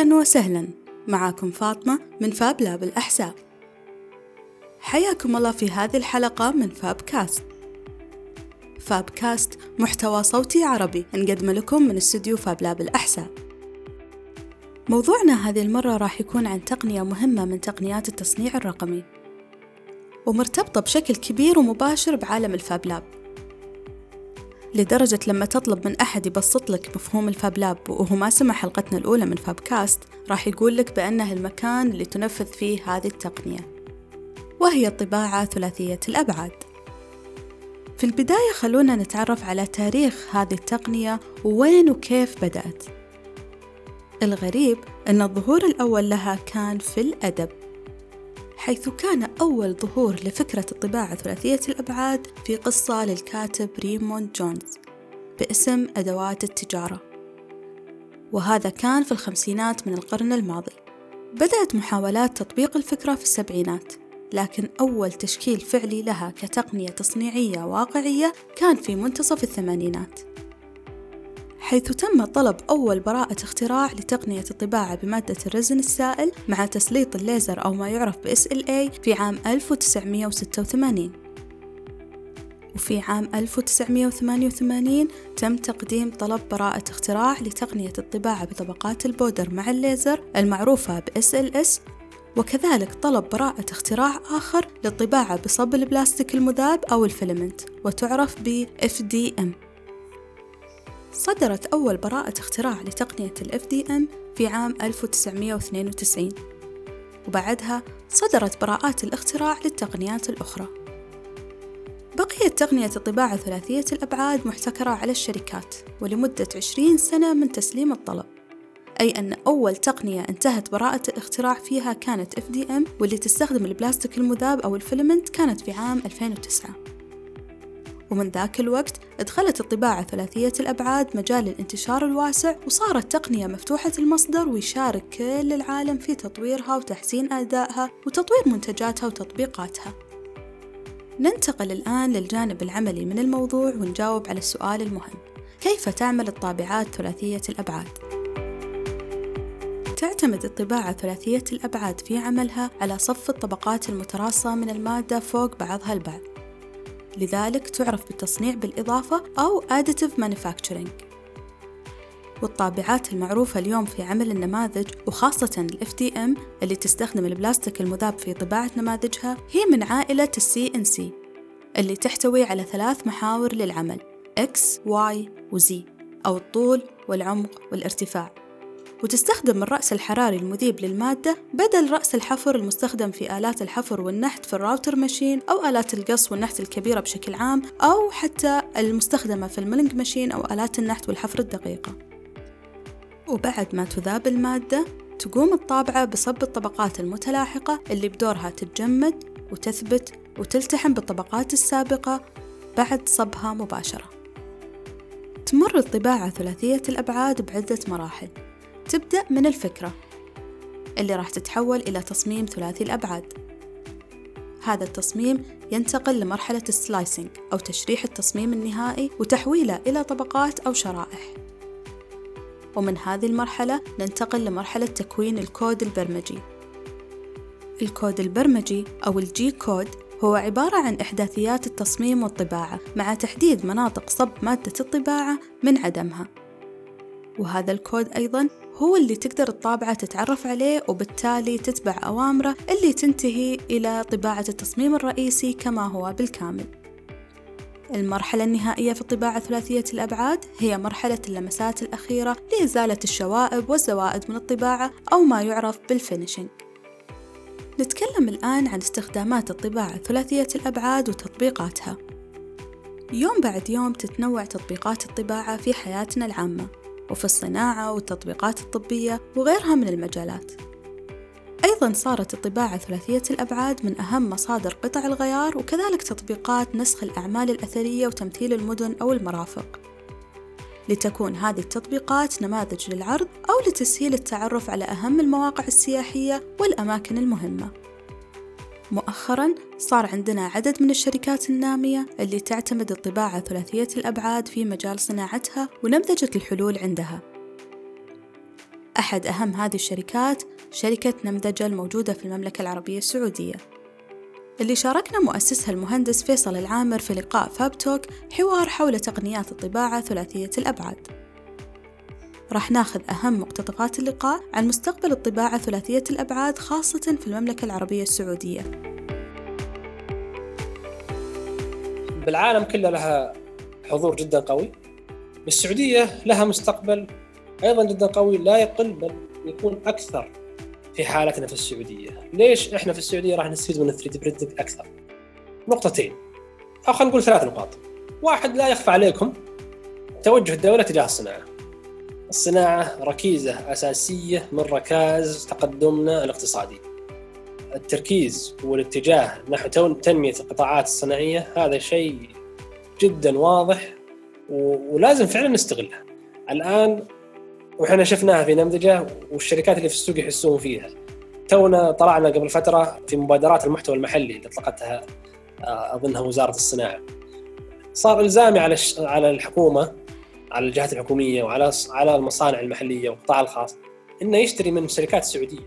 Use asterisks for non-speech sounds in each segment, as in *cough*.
أهلا وسهلا. معاكم فاطمة من Fab Lab الأحساء حياكم الله في هذه الحلقة من Fab Cast Fab Cast محتوى صوتي عربي نقدم لكم من استوديو Fab Lab الأحساء موضوعنا هذه المرة راح يكون عن تقنية مهمة من تقنيات التصنيع الرقمي ومرتبطة بشكل كبير ومباشر بعالم ال Fab Lab. لدرجة لما تطلب من أحد يبسط لك مفهوم ال Fab Lab وهو ما سمع حلقتنا الأولى من Fab Cast راح يقول لك بأنه المكان اللي تنفذ فيه هذه التقنية. وهي الطباعة ثلاثية الأبعاد. في البداية خلونا نتعرف على تاريخ هذه التقنية ووين وكيف بدأت. الغريب أن الظهور الأول لها كان في الأدب. حيث كان أول ظهور لفكرة الطباعة ثلاثية الأبعاد في قصة للكاتب ريموند جونز باسم أدوات التجارة. وهذا كان في الخمسينات من القرن الماضي. بدأت محاولات تطبيق الفكرة في السبعينات لكن أول تشكيل فعلي لها كتقنية تصنيعية واقعية كان في منتصف الثمانينات. حيث تم طلب أول براءة اختراع لتقنية الطباعة بمادة الرزن السائل مع تسليط الليزر أو ما يعرف ب SLA في عام 1986 وفي عام 1988 تم تقديم طلب براءة اختراع لتقنية الطباعة بطبقات البودر مع الليزر المعروفة ب SLS وكذلك طلب براءة اختراع آخر للطباعة بصب البلاستيك المذاب أو الفيلمنت وتعرف ب FDM صدرت أول براءة اختراع لتقنية ال FDM في عام 1992 وبعدها صدرت براءات الاختراع للتقنيات الأخرى. بقيت تقنية الطباعة ثلاثية الأبعاد محتكرة على الشركات ولمدة 20 سنة من تسليم الطلب. أي أن أول تقنية انتهت براءة الاختراع فيها كانت FDM واللي تستخدم البلاستيك المذاب أو الفيلمنت كانت في عام 2009 ومن ذاك الوقت دخلت الطباعة ثلاثية الأبعاد مجال الانتشار الواسع وصارت تقنية مفتوحة المصدر ويشارك كل العالم في تطويرها وتحسين أدائها وتطوير منتجاتها وتطبيقاتها. ننتقل الآن للجانب العملي من الموضوع ونجاوب على السؤال المهم. كيف تعمل الطابعات ثلاثية الأبعاد؟ تعتمد الطباعة ثلاثية الأبعاد في عملها على صف الطبقات المتراصة من المادة فوق بعضها البعض. لذلك تعرف بالتصنيع بالإضافة أو Additive Manufacturing. والطابعات المعروفة اليوم في عمل النماذج وخاصة ال FDM اللي تستخدم البلاستيك المذاب في طباعة نماذجها هي من عائلة ال CNC اللي تحتوي على ثلاث محاور للعمل X, Y و Z أو الطول والعمق والارتفاع. وتستخدم الرأس الحراري المذيب للمادة بدل رأس الحفر المستخدم في آلات الحفر والنحت في ال router machine أو آلات القص والنحت الكبيرة بشكل عام أو حتى المستخدمة في ال milling machine أو آلات النحت والحفر الدقيقة. وبعد ما تذاب المادة تقوم الطابعة بصب الطبقات المتلاحقة اللي بدورها تتجمد وتثبت وتلتحم بالطبقات السابقة بعد صبها مباشرة. تمر الطباعة ثلاثية الأبعاد بعدة مراحل. تبدأ من الفكرة اللي راح تتحول إلى تصميم ثلاثي الأبعاد. هذا التصميم ينتقل لمرحلة ال slicing أو تشريح التصميم النهائي وتحويله إلى طبقات أو شرائح. ومن هذه المرحلة ننتقل لمرحلة تكوين الكود البرمجي. الكود البرمجي أو ال G-code هو عبارة عن إحداثيات التصميم والطباعة مع تحديد مناطق صب مادة الطباعة من عدمها. وهذا الكود أيضا هو اللي تقدر الطابعة تتعرف عليه وبالتالي تتبع أوامره اللي تنتهي إلى طباعة التصميم الرئيسي كما هو بالكامل. المرحلة النهائية في الطباعة ثلاثية الأبعاد هي مرحلة اللمسات الأخيرة لإزالة الشوائب والزوائد من الطباعة أو ما يعرف بال finishing نتكلم الآن عن استخدامات الطباعة ثلاثية الأبعاد وتطبيقاتها. يوم بعد يوم تتنوع تطبيقات الطباعة في حياتنا العامة. وفي الصناعة والتطبيقات الطبية وغيرها من المجالات. أيضا صارت الطباعة ثلاثية الأبعاد من أهم مصادر قطع الغيار وكذلك تطبيقات نسخ الأعمال الأثرية وتمثيل المدن أو المرافق. لتكون هذه التطبيقات نماذج للعرض أو لتسهيل التعرف على أهم المواقع السياحية والأماكن المهمة. مؤخرا صار عندنا عدد من الشركات النامية اللي تعتمد الطباعة ثلاثية الأبعاد في مجال صناعتها ونمذجة الحلول عندها. أحد أهم هذه الشركات شركة نمذجة الموجودة في المملكة العربية السعودية. اللي شاركنا مؤسسها المهندس فيصل العامر في لقاء فابتوك حوار حول تقنيات الطباعة ثلاثية الأبعاد. راح ناخذ أهم مقتطفات اللقاء عن مستقبل الطباعة ثلاثية الأبعاد خاصة في المملكة العربية السعودية. بالعالم كله لها حضور جدا قوي. بالسعودية لها مستقبل أيضا جدا قوي لا يقل بل يكون أكثر في حالتنا في السعودية. ليش إحنا في السعودية راح نستفيد من 3 دي برينتنج أكثر؟ نقطتين. أو خلينا نقول ثلاث نقاط. واحد لا يخفى عليكم توجه الدولة تجاه الصناعة. الصناعة ركيزة أساسية من ركائز تقدمنا الاقتصادي. التركيز والاتجاه نحو تنمية القطاعات الصناعية هذا شيء جدا واضح ولازم فعلا نستغلها الآن وحنا شفناها في نمذجة والشركات اللي في السوق يحسون فيها. تونا طلعنا قبل فترة في مبادرات المحتوى المحلي اللي اطلقتها آه، أظنها وزارة الصناعة. صار إلزامي على على الحكومة على الجهات الحكومية وعلى على المصانع المحلية والقطاع الخاص إنه يشتري من الشركات السعودية.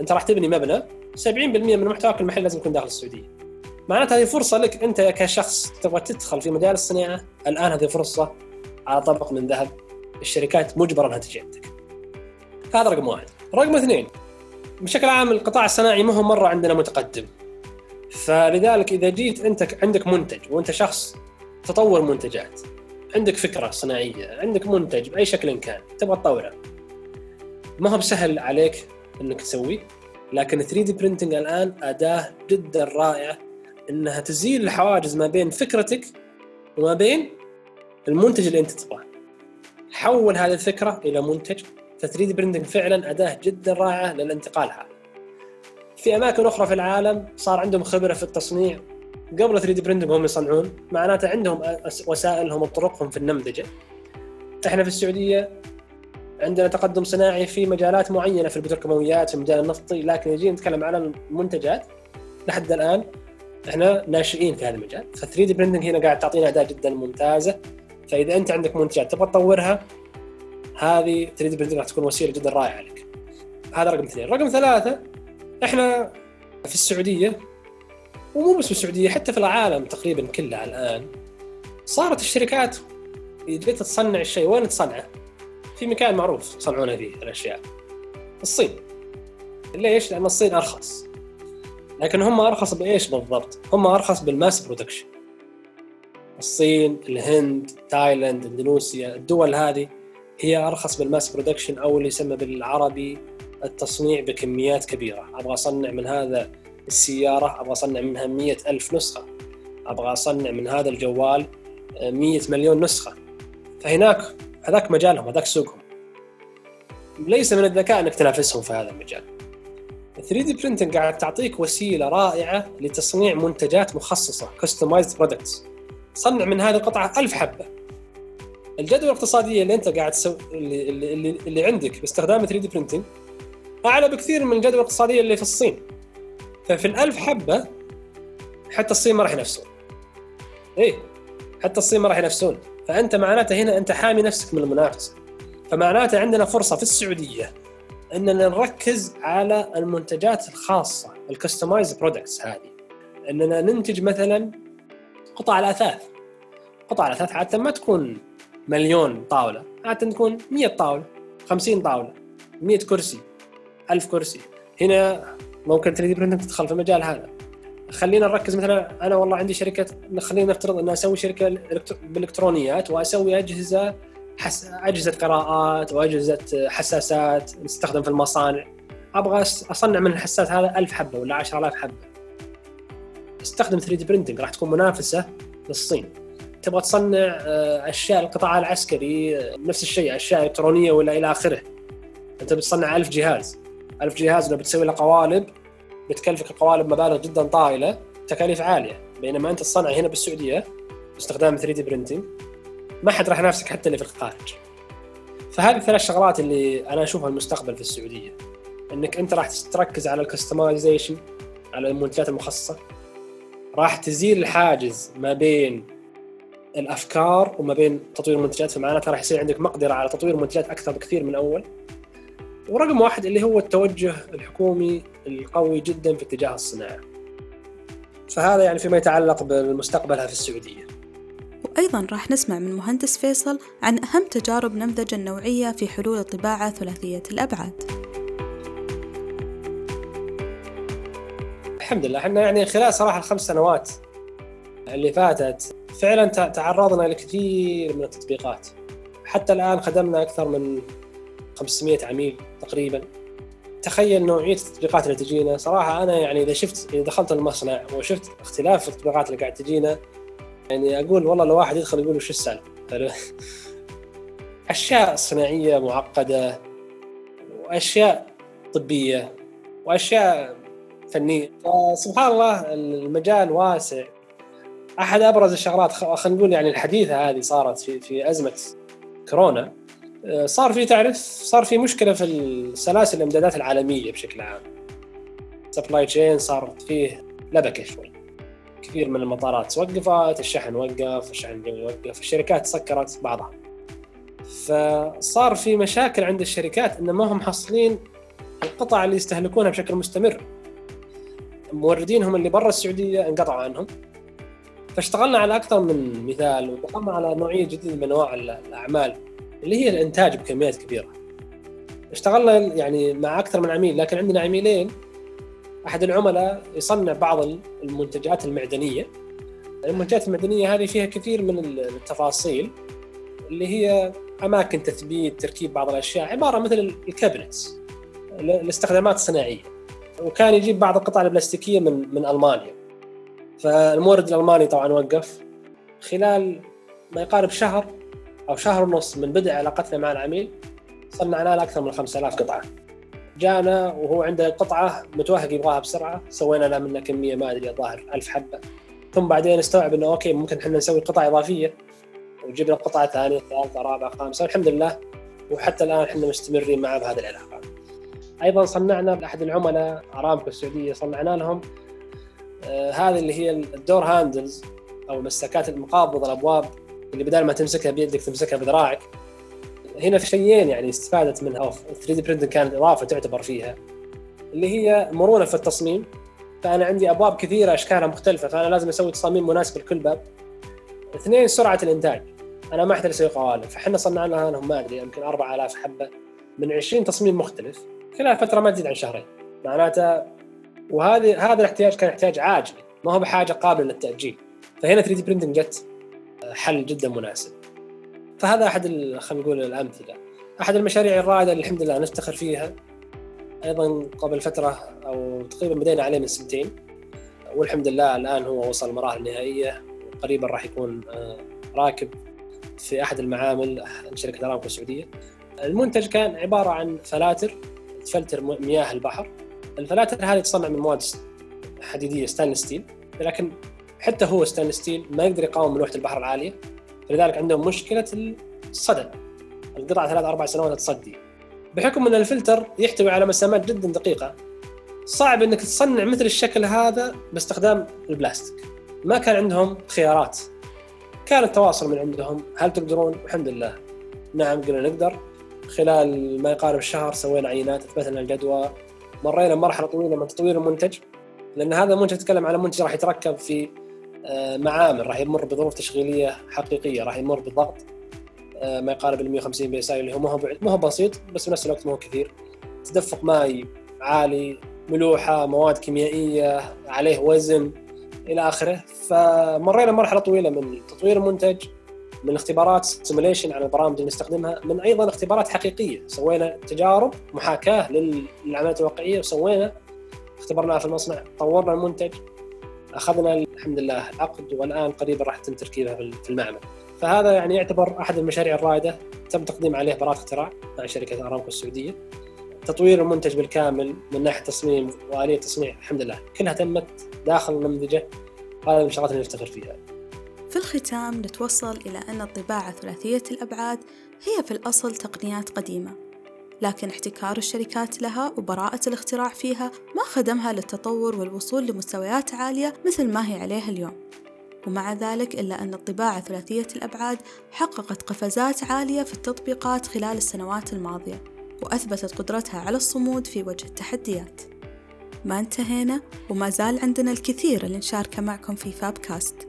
أنت راح تبني مبنى 70% من محتواك المحلي لازم يكون داخل السعودية. معناتها هذه فرصة لك أنت كشخص تبغى تدخل في مجال الصناعة الآن هذه فرصة على طبق من ذهب الشركات مجبره انها تجي عندك. هذا رقم واحد. رقم اثنين بشكل عام القطاع الصناعي ما هو مرة عندنا متقدم. فلذلك إذا جيت انت عندك منتج وأنت شخص تطور منتجات عندك فكرة صناعية عندك منتج بأي شكل كان تبغى تطوره. ما هو بسهل عليك إنك تسويه لكن 3D printing الآن أداة جدا رائعة إنها تزيل الحواجز ما بين فكرتك وما بين المنتج اللي أنت تبغاه. حول هذه الفكرة إلى منتج ف 3D printing فعلا أداة جدا رائعة للانتقال هذا. في أماكن أخرى في العالم صار عندهم خبرة في التصنيع قبل 3D printing هم يصنعون معناته عندهم وسائلهم وطرقهم في النمذجة. إحنا في السعودية عندنا تقدم صناعي في مجالات معينة في البتروكيماويات في المجال النفطي لكن يجي نتكلم على المنتجات لحد الآن إحنا ناشئين في هذا المجال. ف 3D printing هنا قاعد تعطينا أداة جدا ممتازة. فإذا أنت عندك منتجات تبغى تطورها هذه 3D printing راح تكون وسيلة جدا رائعة لك. هذا رقم اثنين. رقم ثلاثة إحنا في السعودية ومو بس في السعودية حتى في العالم تقريبا كله الآن صارت الشركات اذا تصنع الشيء وين تصنعه؟ في مكان معروف يصنعونه فيه الأشياء الصين ليش؟ لأن الصين أرخص لكن هم أرخص بإيش بالضبط؟ هم أرخص بال mass production الصين، الهند، تايلاند، إندونيسيا، الدول هذه هي أرخص بال mass production أو اللي يسمى بالعربي التصنيع بكميات كبيرة، أبغى أصنع من هذا السيارة أبغى أصنع منها مية ألف نسخة. أبغى أصنع من هذا الجوال آه، مية مليون نسخة. فهناك هذاك مجالهم هذاك سوقهم. ليس من الذكاء أنك تنافسهم في هذا المجال. 3D printing قاعد تعطيك وسيلة رائعة لتصنيع منتجات مخصصة customized products صنع من هذه القطعة ألف حبة. الجدوى الاقتصادية اللي أنت قاعد تسوي اللي, اللي, اللي عندك باستخدام 3D printing أعلى بكثير من الجدوى الاقتصادية اللي في الصين. ففي الألف حبة حتى الصين ما راح ينافسون. إيه حتى الصين ما راح ينافسون. فأنت معناته هنا أنت حامي نفسك من المنافسة. فمعناته عندنا فرصة في السعودية أننا نركز على المنتجات الخاصة ال customized products هذه. أننا ننتج مثلا قطع الأثاث. قطع الأثاث عادة ما تكون مليون طاولة عادة تكون 100 طاولة 50 طاولة 100 كرسي 1000 كرسي. هنا ممكن 3 دي برنتنج تدخل في المجال هذا. خلينا نركز مثلا أنا والله عندي شركة خلينا نفترض ان أسوي شركة بالإلكترونيات وأسوي أجهزة حس... أجهزة قراءات وأجهزة حساسات نستخدم في المصانع. أبغى أصنع من الحساس هذا 1000 حبة ولا 10000 حبة. استخدم 3D printing راح تكون منافسة للصين. تبغى تصنع آه، أشياء القطاع العسكري آه، نفس الشيء أشياء إلكترونية ولا إلى آخره. أنت بتصنع 1000 جهاز. ألف جهاز لو بتسوي له قوالب بتكلفك القوالب مبالغ جدا طائله تكاليف عالية. بينما أنت تصنع هنا بالسعودية باستخدام 3D printing ما حد راح ينافسك حتى اللي في الخارج. فهذه الثلاث شغلات اللي أنا أشوفها المستقبل في السعودية. إنك أنت راح تركز على الكستمايزيشن على المنتجات المخصصة. راح تزيل الحاجز ما بين الأفكار وما بين تطوير المنتجات. فمعناتها راح يصير عندك مقدرة على تطوير منتجات أكثر بكثير من اول ورقم واحد اللي هو التوجه الحكومي القوي جدا في اتجاه الصناعة. فهذا يعني فيما يتعلق بمستقبلها في السعودية. وأيضا راح نسمع من مهندس فيصل عن أهم تجارب نمذجة النوعية في حلول الطباعة ثلاثية الأبعاد. الحمد لله إحنا يعني خلال صراحة الخمس سنوات اللي فاتت فعلا تعرضنا لكثير من التطبيقات حتى الآن خدمنا أكثر من 500 عميل تقريبا. تخيل نوعية التطبيقات اللي تجينا. صراحة أنا يعني إذا شفت إذا دخلت المصنع وشفت اختلاف التطبيقات اللي قاعد تجينا يعني أقول والله لو واحد يدخل يقول وش السالفة؟ *laughs* أشياء صناعية معقدة وأشياء طبية وأشياء فنية. فسبحان الله المجال واسع. أحد أبرز الشغلات خلينا نقول يعني الحديثة هذه صارت في في أزمة كورونا. صار في تعرف صار في مشكلة في السلاسل الإمدادات العالمية بشكل عام. supply chain صار فيه لبكة شوي. كثير من المطارات وقفت الشحن وقف الشحن الجوي وقف الشركات سكرت بعضها. فصار في مشاكل عند الشركات إن ما هم محصلين القطع اللي يستهلكونها بشكل مستمر. موردينهم اللي برا السعودية انقطعوا عنهم. فاشتغلنا على أكثر من مثال ودخلنا على نوعية جديده من أنواع الأعمال. اللي هي الإنتاج بكميات كبيرة. اشتغلنا يعني مع أكثر من عميل لكن عندنا عميلين أحد العملاء يصنع بعض المنتجات المعدنية. المنتجات المعدنية هذه فيها كثير من التفاصيل اللي هي أماكن تثبيت تركيب بعض الأشياء عبارة مثل الكابنتس الاستخدامات الصناعية وكان يجيب بعض القطع البلاستيكية من من ألمانيا فالمورد الألماني طبعا وقف خلال ما يقارب شهر أو شهر ونص من بدء علاقتنا مع العميل صنعنا له أكثر من 5000 قطعة. جانا وهو عنده قطعة متوهق يبغاها بسرعة سوينا له منها كمية ما أدري الظاهر 1000 حبة. ثم بعدين استوعب إنه okay ممكن إحنا نسوي قطع إضافية. وجبنا قطعة ثانية ثالثة رابعة خامسة والحمد لله. وحتى الآن إحنا مستمرين معه بهذه العلاقة. أيضا صنعنا لأحد العملاء أرامكو السعودية صنعنا لهم آه هذه اللي هي ال door handles أو مسكات المقابض الأبواب. اللي بدل ما تمسكها بيدك تمسكها بذراعك. هنا في شيئين يعني استفادت منها 3D printing كانت إضافة تعتبر فيها اللي هي مرونة في التصميم. فأنا عندي أبواب كثيرة أشكالها مختلفة فأنا لازم أسوي تصاميم مناسبة لكل باب. اثنين سرعة الإنتاج. أنا ما أحتاج أسوي قوالب فإحنا صنعنا لهم ما أدري يمكن 4000 حبة. من 20 تصميم مختلف خلال فترة ما تزيد عن شهرين. معناته وهذه هذا الاحتياج كان احتياج عاجل ما هو بحاجة قابلة للتأجيل. فهنا 3 دي برنتنج جت. حل جدا مناسب. فهذا أحد خلينا نقول الأمثلة. أحد المشاريع الرائدة اللي الحمد لله نفتخر فيها أيضا قبل فترة أو تقريبا بدينا عليه من سنتين والحمد لله الآن هو وصل المراحل النهائيه وقريبا راح يكون آه، راكب في أحد المعامل شركة ارامكو السعودية. المنتج كان عبارة عن فلاتر تفلتر مياه البحر. الفلاتر هذه تصنع من مواد حديدية stainless steel لكن حتى هو stainless steel ما يقدر يقاوم ملوحه البحر العالية. فلذلك عندهم مشكلة الصدى. القطعة ثلاث أربع سنوات تصدي. بحكم أن الفلتر يحتوي على مسامات جدا دقيقة صعب إنك تصنع مثل الشكل هذا باستخدام البلاستيك. ما كان عندهم خيارات. كان التواصل من عندهم. هل تقدرون؟ الحمد لله. نعم قلنا نقدر. خلال ما يقارب الشهر سوينا عينات اثبتنا الجدوى. مرينا مرحلة طويلة من تطوير المنتج. لأن هذا المنتج تتكلم على منتج راح يتركب في معامل راح يمر بظروف تشغيلية حقيقية راح يمر بضغط آه، ما يقارب ال 150 PSI اللي هو ما هو ما هو بسيط بس في نفس الوقت ما هو كثير. تدفق مائي عالي ملوحة مواد كيميائية عليه وزن إلى آخره. فمرينا مرحلة طويلة من تطوير المنتج من اختبارات simulation على البرامج اللي نستخدمها من أيضا اختبارات حقيقية. سوينا تجارب محاكاة للعمليات الواقعية وسوينا اختبرناها في المصنع طورنا المنتج. أخذنا الحمد لله العقد والآن قريبا راح يتم تركيبها في المعمل. فهذا يعني يعتبر أحد المشاريع الرائدة تم تقديم عليه براءة اختراع مع شركة أرامكو السعودية. تطوير المنتج بالكامل من ناحية تصميم وآلية تصنيع الحمد لله. كلها تمت داخل النمذجة. هذا من الشغلات اللي نفتخر فيها. في الختام نتوصل إلى أن الطباعة ثلاثية الأبعاد هي في الأصل تقنيات قديمة. لكن احتكار الشركات لها وبراءة الاختراع فيها ما خدمها للتطور والوصول لمستويات عالية مثل ما هي عليها اليوم. ومع ذلك إلا أن الطباعة ثلاثية الأبعاد حققت قفزات عالية في التطبيقات خلال السنوات الماضية وأثبتت قدرتها على الصمود في وجه التحديات. ما انتهينا وما زال عندنا الكثير اللي نشاركه معكم في فابكاست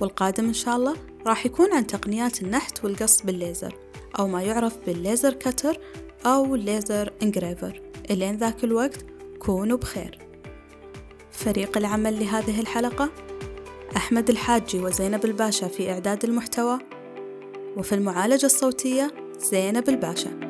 والقادم إن شاء الله راح يكون عن تقنيات النحت والقص بالليزر أو ما يعرف بالليزر كتر أو ليزر انجريفر إلين ذاك الوقت كونوا بخير. فريق العمل لهذه الحلقة أحمد الحاجي وزينب الباشا في إعداد المحتوى وفي المعالجة الصوتية زينب الباشا.